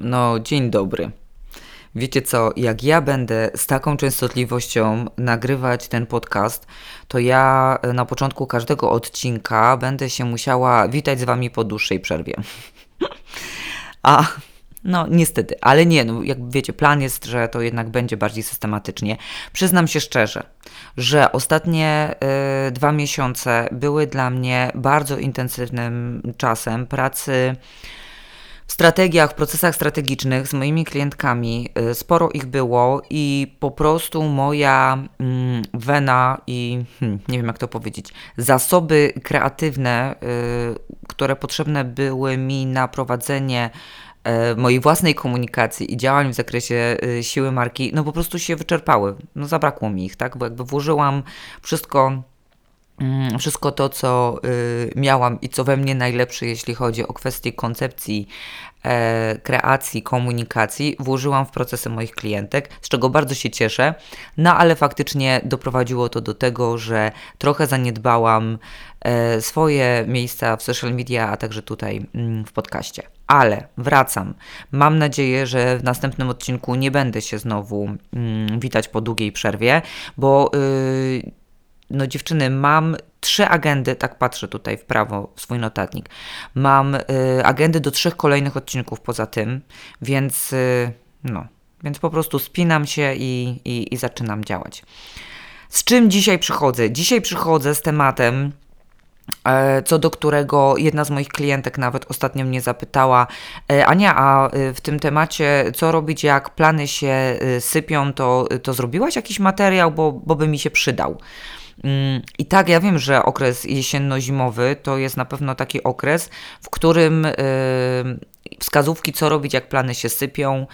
No, dzień dobry. Wiecie co, jak ja będę z taką częstotliwością nagrywać ten podcast, to ja e, na początku każdego odcinka będę się musiała witać z wami po dłuższej przerwie. A no, niestety, ale nie, no, jak wiecie, plan jest, że to jednak będzie bardziej systematycznie. Przyznam się szczerze, że ostatnie y, dwa miesiące były dla mnie bardzo intensywnym czasem pracy strategiach, w procesach strategicznych z moimi klientkami. Y, sporo ich było i po prostu moja mm, wena i hmm, nie wiem jak to powiedzieć, zasoby kreatywne, y, które potrzebne były mi na prowadzenie E, mojej własnej komunikacji i działań w zakresie siły marki, no po prostu się wyczerpały. No zabrakło mi ich, tak? Bo jakby włożyłam wszystko wszystko to, co y, miałam i co we mnie najlepsze, jeśli chodzi o kwestie koncepcji, e, kreacji, komunikacji, włożyłam w procesy moich klientek, z czego bardzo się cieszę. No ale faktycznie doprowadziło to do tego, że trochę zaniedbałam e, swoje miejsca w social media, a także tutaj mm, w podcaście. Ale wracam. Mam nadzieję, że w następnym odcinku nie będę się znowu mm, witać po długiej przerwie, bo yy, no dziewczyny, mam trzy agendy, tak patrzę tutaj w prawo w swój notatnik. Mam y, agendy do trzech kolejnych odcinków poza tym, więc y, no, więc po prostu spinam się i, i, i zaczynam działać. Z czym dzisiaj przychodzę? Dzisiaj przychodzę z tematem, E, co do którego jedna z moich klientek nawet ostatnio mnie zapytała, e, Ania, a e, w tym temacie co robić, jak plany się sypią, to, to zrobiłaś jakiś materiał, bo, bo by mi się przydał. Mm, I tak, ja wiem, że okres jesienno-zimowy to jest na pewno taki okres, w którym wskazówki, co robić, jak plany się sypią,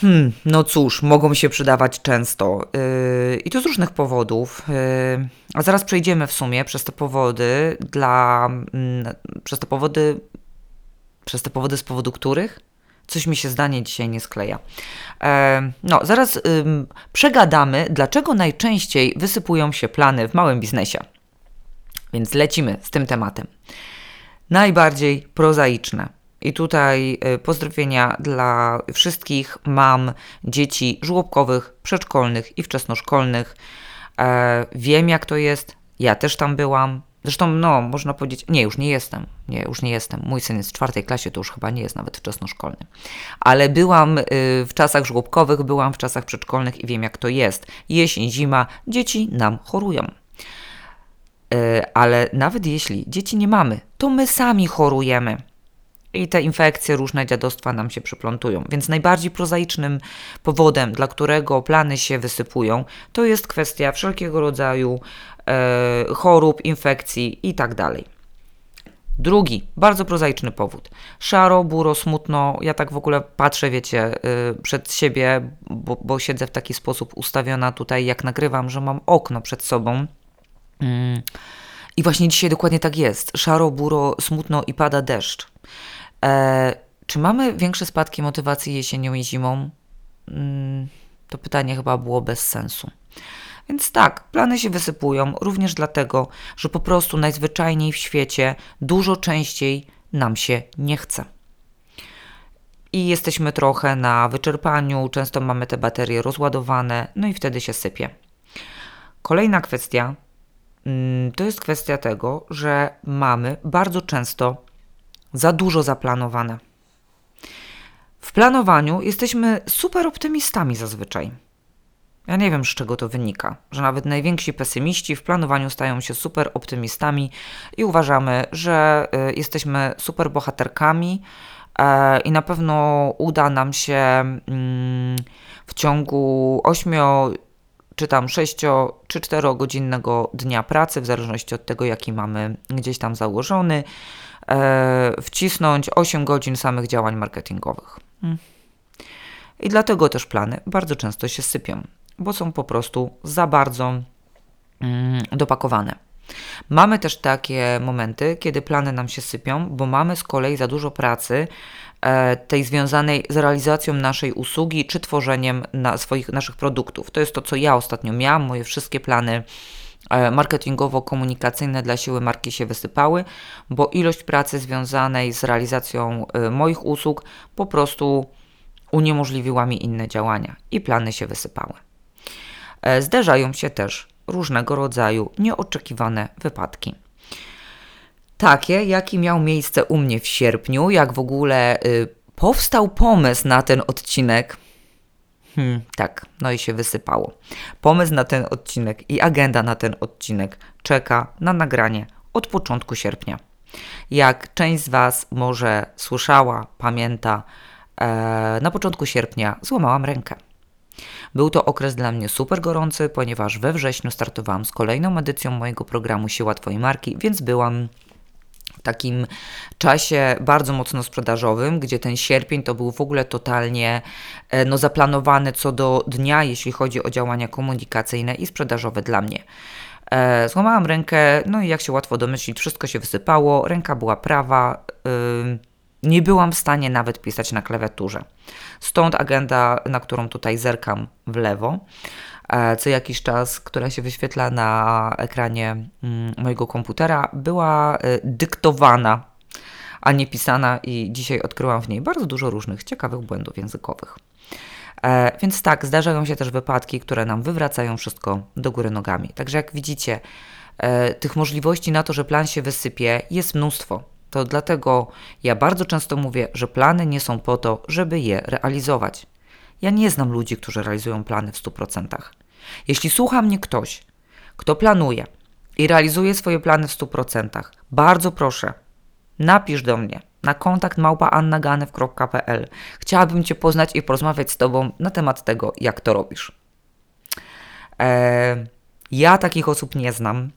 Hmm, no cóż, mogą się przydawać często yy, i to z różnych powodów. Yy, a zaraz przejdziemy w sumie przez te powody dla. Yy, przez te powody. Przez te powody, z powodu których coś mi się zdanie dzisiaj nie skleja. E, no, zaraz przegadamy, dlaczego najczęściej wysypują się plany w małym biznesie. Więc lecimy z tym tematem. Najbardziej prozaiczne i tutaj y, pozdrowienia dla wszystkich mam dzieci żłobkowych, przedszkolnych i wczesnoszkolnych. E, wiem, jak to jest. Ja też tam byłam. Zresztą, no, można powiedzieć, nie, już nie jestem. Nie, już nie jestem. Mój syn jest w czwartej klasie, to już chyba nie jest nawet wczesnoszkolny. Ale byłam y, w czasach żłobkowych, byłam w czasach przedszkolnych i wiem, jak to jest. Jesień, zima, dzieci nam chorują. E, ale nawet jeśli dzieci nie mamy, to my sami chorujemy i te infekcje, różne dziadostwa nam się przyplątują. Więc najbardziej prozaicznym powodem, dla którego plany się wysypują, to jest kwestia wszelkiego rodzaju e, chorób, infekcji itd. Tak Drugi, bardzo prozaiczny powód. Szaro, buro, smutno. Ja tak w ogóle patrzę, wiecie, yy, przed siebie, bo, bo, siedzę w taki sposób ustawiona tutaj, jak nagrywam, że mam okno przed sobą. Yy. I właśnie dzisiaj dokładnie tak jest. Szaro, buro, smutno i pada deszcz. E, czy mamy większe spadki motywacji jesienią i zimą? Mm, to pytanie chyba było bez sensu. Więc tak, plany się wysypują również dlatego, że po prostu najzwyczajniej w świecie dużo częściej nam się nie chce. I jesteśmy trochę na wyczerpaniu, często mamy te baterie rozładowane, no i wtedy się sypie. Kolejna kwestia mm, to jest kwestia tego, że mamy bardzo często za dużo zaplanowane. W planowaniu jesteśmy super optymistami zazwyczaj. Ja nie wiem, z czego to wynika, że nawet najwięksi pesymiści w planowaniu stają się super optymistami i uważamy, że y, jesteśmy super bohaterkami e, i na pewno uda nam się mm, w ciągu 8 czy tam 6 czy 4 godzinnego dnia pracy, w zależności od tego, jaki mamy gdzieś tam założony, wcisnąć 8 godzin samych działań marketingowych. Hmm. I dlatego też plany bardzo często się sypią, bo są po prostu za bardzo mm, dopakowane. Mamy też takie momenty, kiedy plany nam się sypią, bo mamy z kolei za dużo pracy, e, tej związanej z realizacją naszej usługi czy tworzeniem na swoich, naszych produktów. To jest to, co ja ostatnio miałam. Moje wszystkie plany e, marketingowo-komunikacyjne dla siły marki się wysypały, bo ilość pracy związanej z realizacją e, moich usług po prostu uniemożliwiła mi inne działania i plany się wysypały. E, zdarzają się też różnego rodzaju nieoczekiwane wypadki. Takie, jaki miał miejsce u mnie w sierpniu, jak w ogóle y, powstał pomysł na ten odcinek. Hmm, tak, no i się wysypało. Pomysł na ten odcinek i agenda na ten odcinek czeka na nagranie od początku sierpnia. Jak część z Was może słyszała, pamięta, e, na początku sierpnia złamałam rękę. Był to okres dla mnie super gorący, ponieważ we wrześniu startowałam z kolejną edycją mojego programu Siła Twojej Marki, więc byłam takim czasie bardzo mocno sprzedażowym, gdzie ten sierpień to był w ogóle totalnie e, no, zaplanowany co do dnia, jeśli chodzi o działania komunikacyjne i sprzedażowe dla mnie. E, złamałam rękę, no i jak się łatwo domyślić, wszystko się wysypało, ręka była prawa. Nie byłam w stanie nawet pisać na klawiaturze. Stąd agenda, na którą tutaj zerkam w lewo, co jakiś czas, która się wyświetla na ekranie mm, mojego komputera, była e, dyktowana, a nie pisana, i dzisiaj odkryłam w niej bardzo dużo różnych ciekawych błędów językowych. E, więc tak, zdarzają się też wypadki, które nam wywracają wszystko do góry nogami. Także jak widzicie, tych możliwości na to, że plan się wysypie, jest mnóstwo. To dlatego ja bardzo często mówię, że plany nie są po to, żeby je realizować. Ja nie znam ludzi, którzy realizują plany w 100%. Jeśli słucha mnie ktoś, kto planuje i realizuje swoje plany w 100%, bardzo proszę, napisz do mnie na kontakt małpaannaganew.pl. Chciałabym Cię poznać i porozmawiać z Tobą na temat tego, jak to robisz. Eee, ja takich osób nie znam.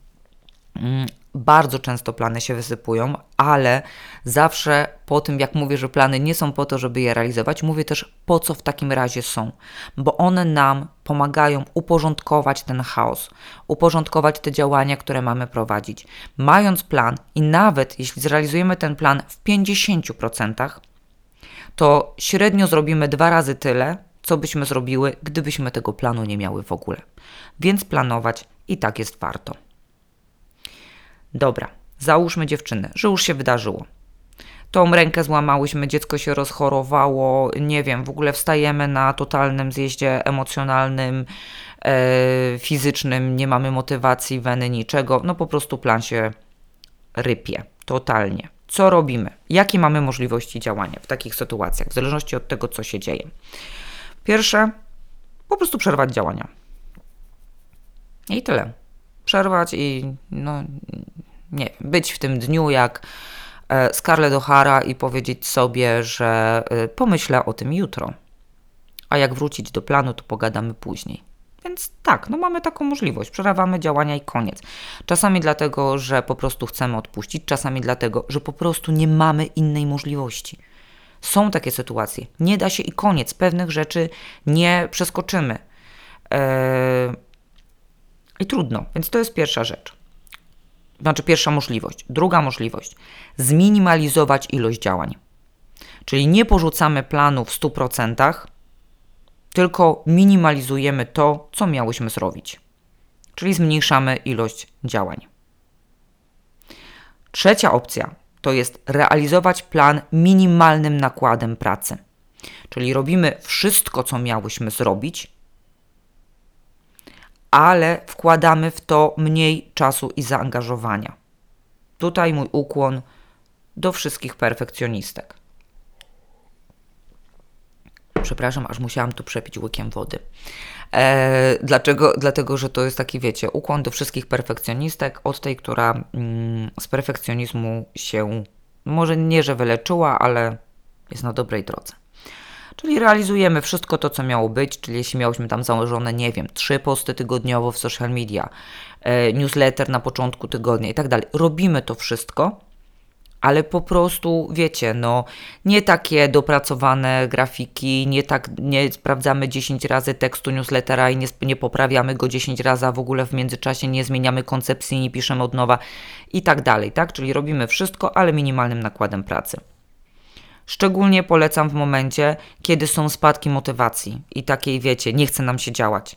Bardzo często plany się wysypują, ale zawsze po tym, jak mówię, że plany nie są po to, żeby je realizować, mówię też po co w takim razie są, bo one nam pomagają uporządkować ten chaos, uporządkować te działania, które mamy prowadzić. Mając plan i nawet jeśli zrealizujemy ten plan w 50%, to średnio zrobimy dwa razy tyle, co byśmy zrobiły, gdybyśmy tego planu nie miały w ogóle. Więc planować i tak jest warto. Dobra, załóżmy dziewczynę, że już się wydarzyło. Tą rękę złamałyśmy, dziecko się rozchorowało, nie wiem, w ogóle wstajemy na totalnym zjeździe emocjonalnym, e, fizycznym, nie mamy motywacji, weny, niczego. No po prostu plan się rypie, totalnie. Co robimy? Jakie mamy możliwości działania w takich sytuacjach, w zależności od tego, co się dzieje? Pierwsze, po prostu przerwać działania. I tyle przerwać i no, nie być w tym dniu jak e, Scarlett O'Hara i powiedzieć sobie, że e, pomyślę o tym jutro. A jak wrócić do planu, to pogadamy później. Więc tak, no mamy taką możliwość. Przerywamy działania i koniec. Czasami dlatego, że po prostu chcemy odpuścić, czasami dlatego, że po prostu nie mamy innej możliwości. Są takie sytuacje. Nie da się i koniec. Pewnych rzeczy nie przeskoczymy. Eee, i trudno, więc to jest pierwsza rzecz. Znaczy, pierwsza możliwość. Druga możliwość zminimalizować ilość działań. Czyli nie porzucamy planu w 100%, tylko minimalizujemy to, co miałyśmy zrobić. Czyli zmniejszamy ilość działań. Trzecia opcja to jest realizować plan minimalnym nakładem pracy. Czyli robimy wszystko, co miałyśmy zrobić, ale wkładamy w to mniej czasu i zaangażowania. Tutaj mój ukłon do wszystkich perfekcjonistek. Przepraszam, aż musiałam tu przepić łykiem wody. E, dlaczego? Dlatego, że to jest taki, wiecie, ukłon do wszystkich perfekcjonistek, od tej, która mm, z perfekcjonizmu się może nie, że wyleczyła, ale jest na dobrej drodze. Czyli realizujemy wszystko to, co miało być, czyli jeśli miałyśmy tam założone, nie wiem, trzy posty tygodniowo w social media, e, newsletter na początku tygodnia i tak dalej. Robimy to wszystko, ale po prostu, wiecie, no, nie takie dopracowane grafiki, nie tak, nie sprawdzamy 10 razy tekstu newslettera i nie, nie poprawiamy go 10 razy, a w ogóle w międzyczasie nie zmieniamy koncepcji, nie piszemy od nowa i tak dalej, tak? Czyli robimy wszystko, ale minimalnym nakładem pracy. Szczególnie polecam w momencie, kiedy są spadki motywacji i takiej, wiecie, nie chce nam się działać.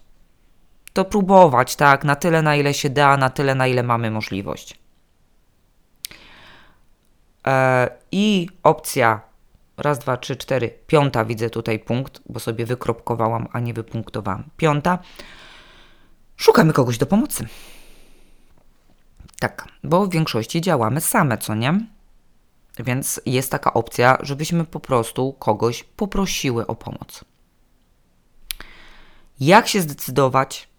to próbować, tak, na tyle, na ile się da, na tyle, na ile mamy możliwość. E, I opcja raz, dwa, trzy, cztery, piąta widzę tutaj punkt, bo sobie wykropkowałam, a nie wypunktowałam. Piąta. Szukamy kogoś do pomocy. Tak, bo w większości działamy same, co nie? Więc jest taka opcja, żebyśmy po prostu kogoś poprosiły o pomoc. Jak się zdecydować,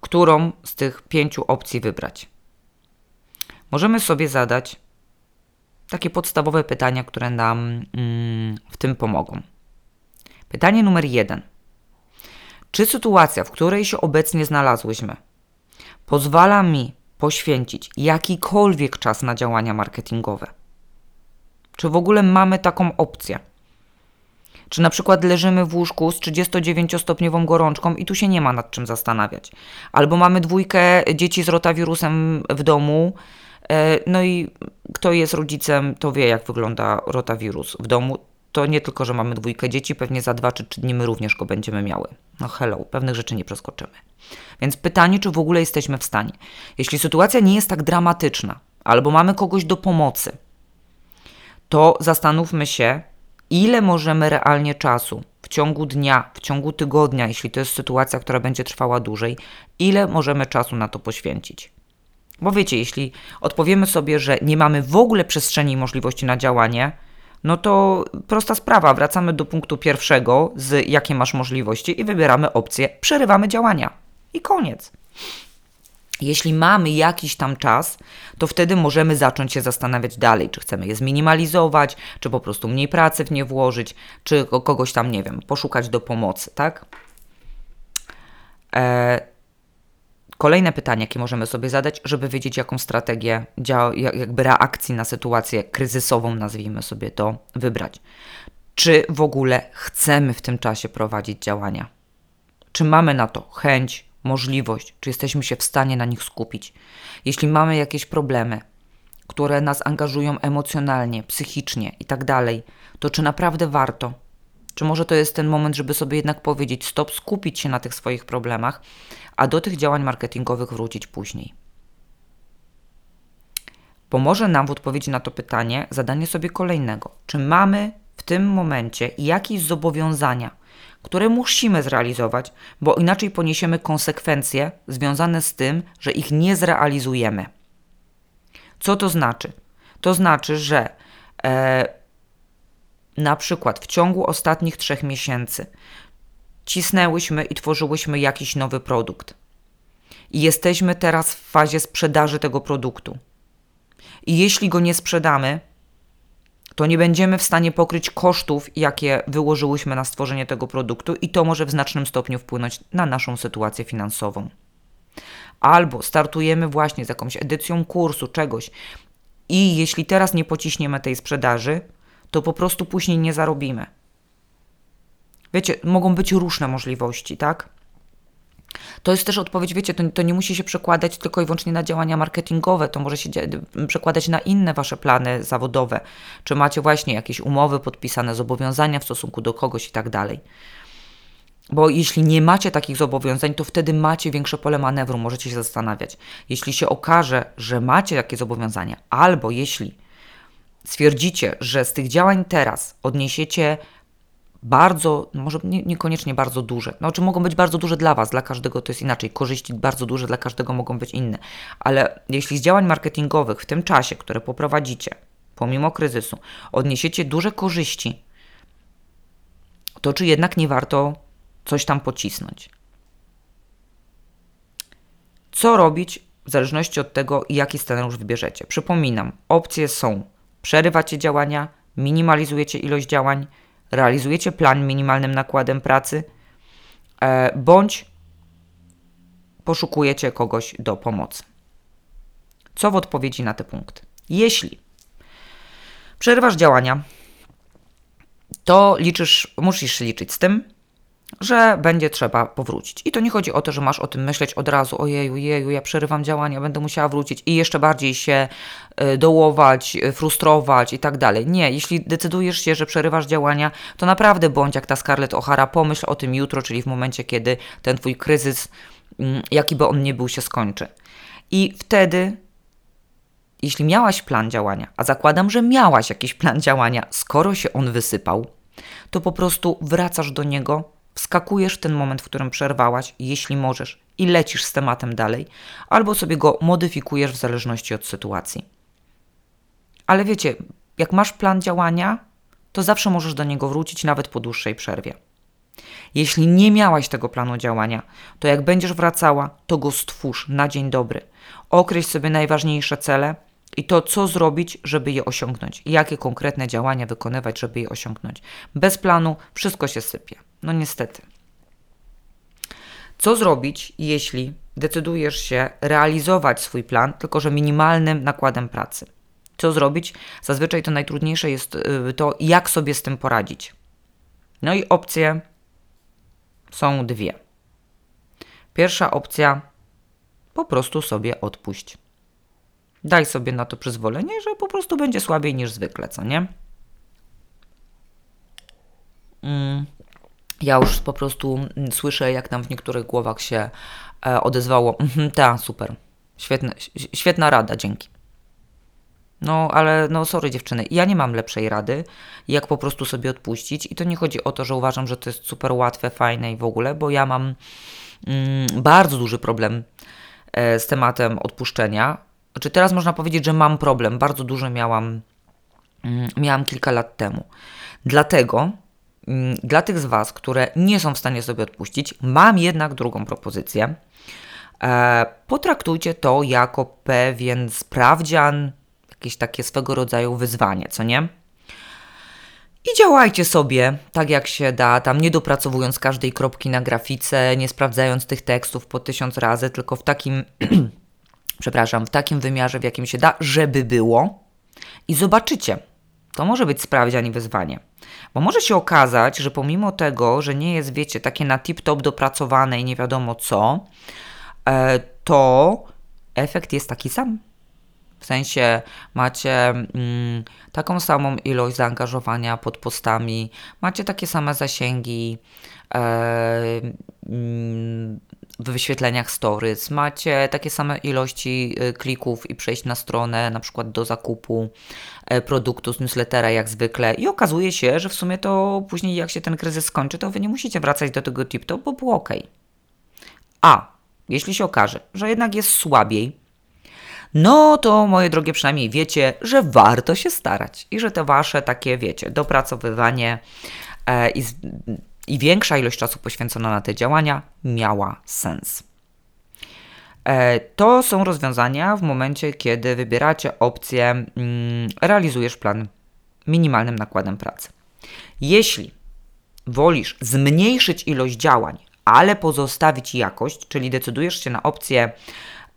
którą z tych pięciu opcji wybrać? Możemy sobie zadać takie podstawowe pytania, które nam mm, w tym pomogą. Pytanie numer jeden. Czy sytuacja, w której się obecnie znalazłyśmy, pozwala mi poświęcić jakikolwiek czas na działania marketingowe? Czy w ogóle mamy taką opcję? Czy na przykład leżymy w łóżku z 39-stopniową gorączką i tu się nie ma nad czym zastanawiać? Albo mamy dwójkę dzieci z rotawirusem w domu, e, no i kto jest rodzicem, to wie, jak wygląda rotawirus w domu. To nie tylko, że mamy dwójkę dzieci, pewnie za dwa czy trzy dni my również go będziemy miały. No hello, pewnych rzeczy nie przeskoczymy. Więc pytanie, czy w ogóle jesteśmy w stanie. Jeśli sytuacja nie jest tak dramatyczna, albo mamy kogoś do pomocy, to zastanówmy się, ile możemy realnie czasu w ciągu dnia, w ciągu tygodnia, jeśli to jest sytuacja, która będzie trwała dłużej, ile możemy czasu na to poświęcić. Bo wiecie, jeśli odpowiemy sobie, że nie mamy w ogóle przestrzeni i możliwości na działanie, no to prosta sprawa, wracamy do punktu pierwszego, z jakie masz możliwości i wybieramy opcję przerywamy działania. I koniec. Jeśli mamy jakiś tam czas, to wtedy możemy zacząć się zastanawiać dalej, czy chcemy je zminimalizować, czy po prostu mniej pracy w nie włożyć, czy kogoś tam, nie wiem, poszukać do pomocy, tak? E, kolejne pytanie, jakie możemy sobie zadać, żeby wiedzieć, jaką strategię, jakby reakcji na sytuację kryzysową, nazwijmy sobie to, wybrać. Czy w ogóle chcemy w tym czasie prowadzić działania? Czy mamy na to chęć, możliwość, czy jesteśmy się w stanie na nich skupić. Jeśli mamy jakieś problemy, które nas angażują emocjonalnie, psychicznie i tak dalej, to czy naprawdę warto? Czy może to jest ten moment, żeby sobie jednak powiedzieć stop, skupić się na tych swoich problemach, a do tych działań marketingowych wrócić później? Pomoże nam w odpowiedzi na to pytanie zadanie sobie kolejnego. Czy mamy w tym momencie jakieś zobowiązania, które musimy zrealizować, bo inaczej poniesiemy konsekwencje związane z tym, że ich nie zrealizujemy. Co to znaczy? To znaczy, że e, na przykład w ciągu ostatnich trzech miesięcy cisnęłyśmy i tworzyłyśmy jakiś nowy produkt. I jesteśmy teraz w fazie sprzedaży tego produktu. I jeśli go nie sprzedamy, to nie będziemy w stanie pokryć kosztów, jakie wyłożyłyśmy na stworzenie tego produktu, i to może w znacznym stopniu wpłynąć na naszą sytuację finansową. Albo startujemy właśnie z jakąś edycją kursu, czegoś, i jeśli teraz nie pociśniemy tej sprzedaży, to po prostu później nie zarobimy. Wiecie, mogą być różne możliwości, tak? To jest też odpowiedź, wiecie, to, to, nie musi się przekładać tylko i wyłącznie na działania marketingowe, to może się przekładać na inne wasze plany zawodowe. Czy macie właśnie jakieś umowy podpisane, zobowiązania w stosunku do kogoś i tak dalej. Bo jeśli nie macie takich zobowiązań, to wtedy macie większe pole manewru, możecie się zastanawiać. Jeśli się okaże, że macie takie zobowiązania, albo jeśli stwierdzicie, że z tych działań teraz odniesiecie bardzo, może nie, niekoniecznie bardzo duże. Znaczy mogą być bardzo duże dla Was, dla każdego to jest inaczej. Korzyści bardzo duże dla każdego mogą być inne. Ale jeśli z działań marketingowych w tym czasie, które poprowadzicie, pomimo kryzysu, odniesiecie duże korzyści, to czy jednak nie warto coś tam pocisnąć? Co robić w zależności od tego, jaki scenariusz wybierzecie? Przypominam, opcje są: przerywacie działania, minimalizujecie ilość działań, realizujecie plan minimalnym nakładem pracy, e, bądź poszukujecie kogoś do pomocy. Co w odpowiedzi na te punkty? Jeśli przerywasz działania, to liczysz, musisz liczyć z tym, że będzie trzeba powrócić. I to nie chodzi o to, że masz o tym myśleć od razu, ojeju, jeju, ja przerywam działania, będę musiała wrócić i jeszcze bardziej się e, dołować, e, frustrować i tak dalej. Nie, jeśli decydujesz się, że przerywasz działania, to naprawdę bądź jak ta Scarlett O'Hara, pomyśl o tym jutro, czyli w momencie, kiedy ten twój kryzys mm, jaki by on nie był, się skończy. I wtedy, jeśli miałaś plan działania, a zakładam, że miałaś jakiś plan działania, skoro się on wysypał, to po prostu wracasz do niego, wskakujesz w ten moment, w którym przerwałaś, jeśli możesz, i lecisz z tematem dalej, albo sobie go modyfikujesz w zależności od sytuacji. Ale wiecie, jak masz plan działania, to zawsze możesz do niego wrócić nawet po dłuższej przerwie. Jeśli nie miałaś tego planu działania, to jak będziesz wracała, to go stwórz na dzień dobry. Określ sobie najważniejsze cele i to, co zrobić, żeby je osiągnąć. Jakie konkretne działania wykonywać, żeby je osiągnąć. Bez planu wszystko się sypie. No niestety. Co zrobić, jeśli decydujesz się realizować swój plan, tylko że minimalnym nakładem pracy? Co zrobić? Zazwyczaj to najtrudniejsze jest y, to, jak sobie z tym poradzić. No i opcje są dwie. Pierwsza opcja po prostu sobie odpuść. Daj sobie na to przyzwolenie, że po prostu będzie słabiej niż zwykle, co nie? Mm. Ja już po prostu mm, słyszę, jak tam w niektórych głowach się e, odezwało. Mhm, ta, super. Świetne, świetna rada, dzięki. No, ale no, sorry dziewczyny, ja nie mam lepszej rady, jak po prostu sobie odpuścić. I to nie chodzi o to, że uważam, że to jest super łatwe, fajne i w ogóle, bo ja mam mm, bardzo duży problem e, z tematem odpuszczenia. Znaczy, teraz można powiedzieć, że mam problem. Bardzo duży miałam, mm, miałam kilka lat temu. Dlatego mm, dla tych z Was, które nie są w stanie sobie odpuścić, mam jednak drugą propozycję. E, potraktujcie to jako pewien sprawdzian, jakieś takie swego rodzaju wyzwanie, co nie? I działajcie sobie tak jak się da, tam nie dopracowując każdej kropki na grafice, nie sprawdzając tych tekstów po tysiąc razy, tylko w takim, przepraszam, w takim wymiarze, w jakim się da, żeby było. I zobaczycie, to może być sprawdzian i wyzwanie. Bo może się okazać, że pomimo tego, że nie jest, wiecie, takie na tip-top dopracowane i nie wiadomo co, e, to efekt jest taki sam. W sensie macie mm, taką samą ilość zaangażowania pod postami, macie takie same zasięgi e, mm, w wyświetleniach stories, macie takie same ilości e, klików i przejść na stronę, na przykład do zakupu e, produktu z newslettera jak zwykle i okazuje się, że w sumie to później jak się ten kryzys skończy, to wy nie musicie wracać do tego tip-top, bo było ok. A jeśli się okaże, że jednak jest słabiej, no to moje drogie przynajmniej wiecie, że warto się starać i że te wasze takie, wiecie, dopracowywanie e, i, i większa ilość czasu poświęcona na te działania miała sens. E, to są rozwiązania w momencie, kiedy wybieracie opcję mm, realizujesz plan minimalnym nakładem pracy. Jeśli wolisz zmniejszyć ilość działań, ale pozostawić jakość, czyli decydujesz się na opcję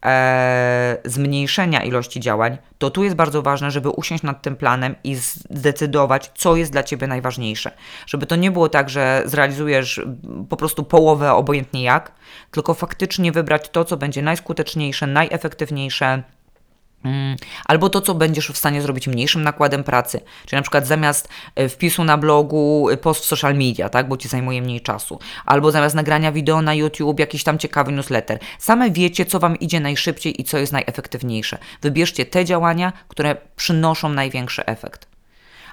e, zmniejszenia ilości działań, to tu jest bardzo ważne, żeby usiąść nad tym planem i zdecydować, co jest dla Ciebie najważniejsze. Żeby to nie było tak, że zrealizujesz po prostu połowę, obojętnie jak, tylko faktycznie wybrać to, co będzie najskuteczniejsze, najefektywniejsze albo to, co będziesz w stanie zrobić mniejszym nakładem pracy, czyli na przykład zamiast e, wpisu na blogu e, post w social media, tak, bo ci zajmuje mniej czasu, albo zamiast nagrania wideo na YouTube jakiś tam ciekawy newsletter. Same wiecie, co Wam idzie najszybciej i co jest najefektywniejsze. Wybierzcie te działania, które przynoszą największy efekt.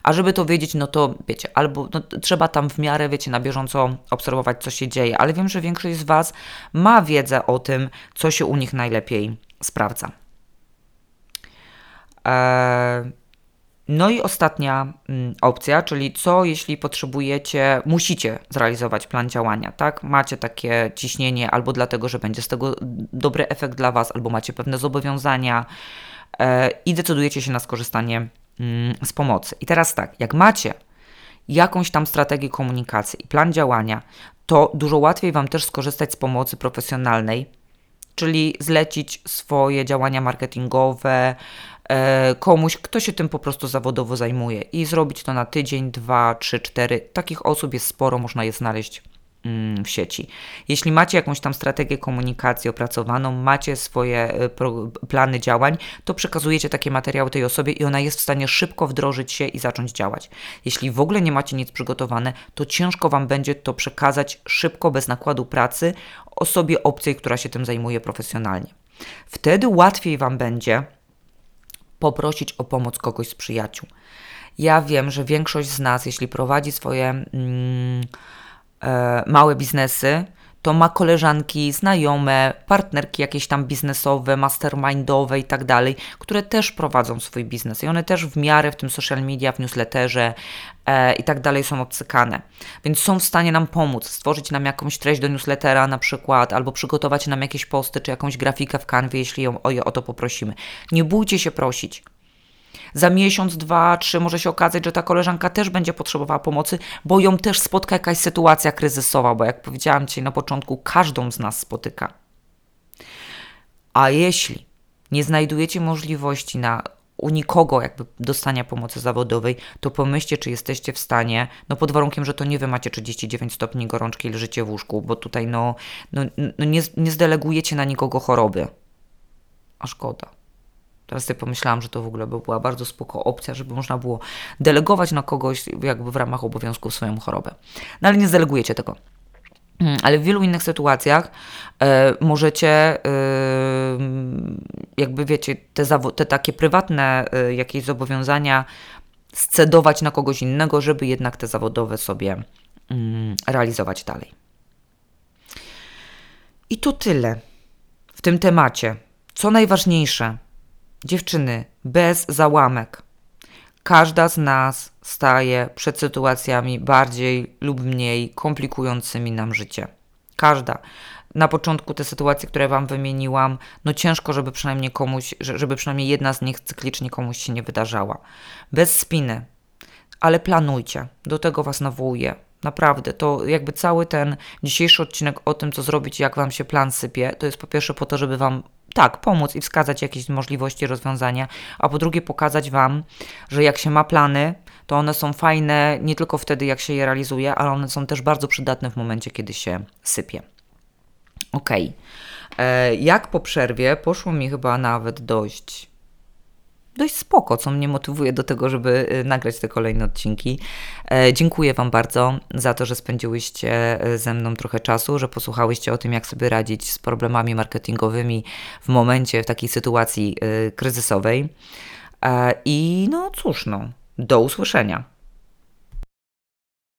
A żeby to wiedzieć, no to wiecie, albo no, trzeba tam w miarę, wiecie, na bieżąco obserwować, co się dzieje, ale wiem, że większość z Was ma wiedzę o tym, co się u nich najlepiej sprawdza. E, no i ostatnia mm, opcja, czyli co jeśli potrzebujecie, musicie zrealizować plan działania, tak? Macie takie ciśnienie albo dlatego, że będzie z tego dobry efekt dla Was, albo macie pewne zobowiązania e, i decydujecie się na skorzystanie mm, z pomocy. I teraz tak, jak macie jakąś tam strategię komunikacji i plan działania, to dużo łatwiej Wam też skorzystać z pomocy profesjonalnej, czyli zlecić swoje działania marketingowe, komuś, kto się tym po prostu zawodowo zajmuje i zrobić to na tydzień, dwa, trzy, cztery. Takich osób jest sporo, można je znaleźć mm, w sieci. Jeśli macie jakąś tam strategię komunikacji opracowaną, macie swoje y, plany działań, to przekazujecie takie materiały tej osobie i ona jest w stanie szybko wdrożyć się i zacząć działać. Jeśli w ogóle nie macie nic przygotowane, to ciężko Wam będzie to przekazać szybko, bez nakładu pracy osobie obcej, która się tym zajmuje profesjonalnie. Wtedy łatwiej Wam będzie poprosić o pomoc kogoś z przyjaciół. Ja wiem, że większość z nas, jeśli prowadzi swoje mm, e, małe biznesy, to ma koleżanki, znajome, partnerki jakieś tam biznesowe, mastermindowe i tak dalej, które też prowadzą swój biznes i one też w miarę w tym social media, w newsletterze e, i tak dalej są obcykane. Więc są w stanie nam pomóc, stworzyć nam jakąś treść do newslettera na przykład, albo przygotować nam jakieś posty, czy jakąś grafikę w kanwie, jeśli ją, o, o to poprosimy. Nie bójcie się prosić. Za miesiąc, dwa, trzy może się okazać, że ta koleżanka też będzie potrzebowała pomocy, bo ją też spotka jakaś sytuacja kryzysowa, bo jak powiedziałam Ci na początku, każdą z nas spotyka. A jeśli nie znajdujecie możliwości na u nikogo jakby dostania pomocy zawodowej, to pomyślcie, czy jesteście w stanie, no pod warunkiem, że to nie wy macie 39 stopni gorączki i leżycie w łóżku, bo tutaj no, no, no nie, nie zdelegujecie na nikogo choroby. A szkoda. Teraz sobie pomyślałam, że to w ogóle by była bardzo spoko opcja, żeby można było delegować na kogoś jakby w ramach obowiązków swoją chorobę. No ale nie zdelegujecie tego. Mm, ale w wielu innych sytuacjach e, możecie, e, jakby wiecie, te, te takie prywatne e, jakieś zobowiązania scedować na kogoś innego, żeby jednak te zawodowe sobie mm, realizować dalej. I to tyle w tym temacie. Co najważniejsze, Dziewczyny, bez załamek. Każda z nas staje przed sytuacjami bardziej lub mniej komplikującymi nam życie. Każda. Na początku te sytuacje, które Wam wymieniłam, no ciężko, żeby przynajmniej komuś, żeby przynajmniej jedna z nich cyklicznie komuś się nie wydarzała. Bez spiny, ale planujcie. Do tego Was nawołuję. Naprawdę, to jakby cały ten dzisiejszy odcinek o tym, co zrobić, jak Wam się plan sypie, to jest po pierwsze po to, żeby Wam tak, pomóc i wskazać jakieś możliwości rozwiązania, a po drugie pokazać Wam, że jak się ma plany, to one są fajne nie tylko wtedy, jak się je realizuje, ale one są też bardzo przydatne w momencie, kiedy się sypie. Ok. E, jak po przerwie poszło mi chyba nawet dość dość spoko, co mnie motywuje do tego, żeby y, nagrać te kolejne odcinki. E, dziękuję Wam bardzo za to, że spędziłyście e, ze mną trochę czasu, że posłuchałyście o tym, jak sobie radzić z problemami marketingowymi w momencie, w takiej sytuacji y, kryzysowej. E, I no cóż, no, do usłyszenia.